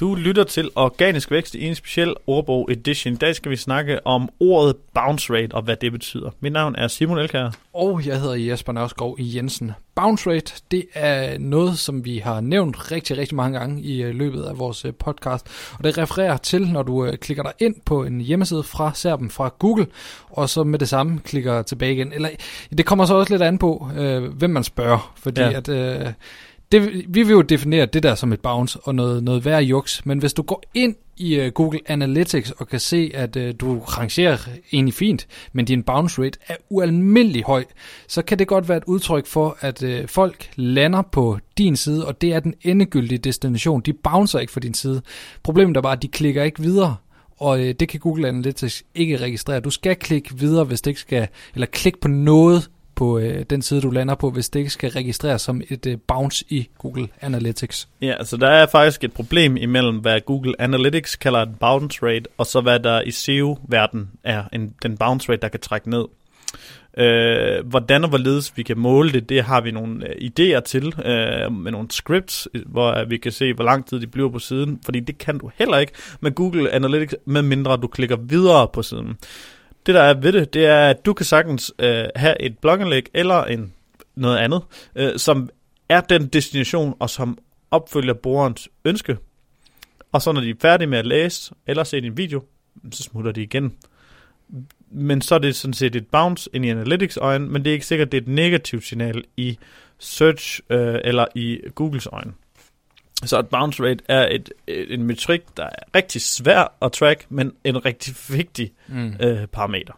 Du lytter til Organisk Vækst i en speciel ordbog edition. I dag skal vi snakke om ordet bounce rate og hvad det betyder. Mit navn er Simon Elkær. Og jeg hedder Jesper Nørskov i Jensen. Bounce rate, det er noget, som vi har nævnt rigtig, rigtig mange gange i øh, løbet af vores øh, podcast. Og det refererer til, når du øh, klikker dig ind på en hjemmeside fra Serben fra Google, og så med det samme klikker tilbage igen. Eller det kommer så også lidt an på, øh, hvem man spørger. Fordi ja. at... Øh, det, vi vil jo definere det der som et bounce og noget, noget værre juks, men hvis du går ind i uh, Google Analytics og kan se, at uh, du rangerer egentlig fint, men din bounce rate er ualmindelig høj, så kan det godt være et udtryk for, at uh, folk lander på din side, og det er den endegyldige destination. De bouncer ikke for din side. Problemet er bare, at de klikker ikke videre og uh, det kan Google Analytics ikke registrere. Du skal klikke videre, hvis det ikke skal, eller klikke på noget, på øh, den side, du lander på, hvis det ikke skal registreres som et øh, bounce i Google Analytics. Ja, så der er faktisk et problem imellem, hvad Google Analytics kalder en bounce rate, og så hvad der i SEO-verden er en, den bounce rate, der kan trække ned. Øh, hvordan og hvorledes vi kan måle det, det har vi nogle øh, idéer til øh, med nogle scripts, hvor øh, vi kan se, hvor lang tid de bliver på siden, fordi det kan du heller ikke med Google Analytics, medmindre du klikker videre på siden det der er ved det, det er, at du kan sagtens øh, have et blogindlæg eller en, noget andet, øh, som er den destination, og som opfølger brugerens ønske. Og så når de er færdige med at læse eller se din video, så smutter de igen. Men så er det sådan set et bounce ind i Analytics øjne, men det er ikke sikkert, det er et negativt signal i Search øh, eller i Googles øjne. Så et bounce rate er et, et, en metrik, der er rigtig svær at track, men en rigtig vigtig mm. øh, parameter.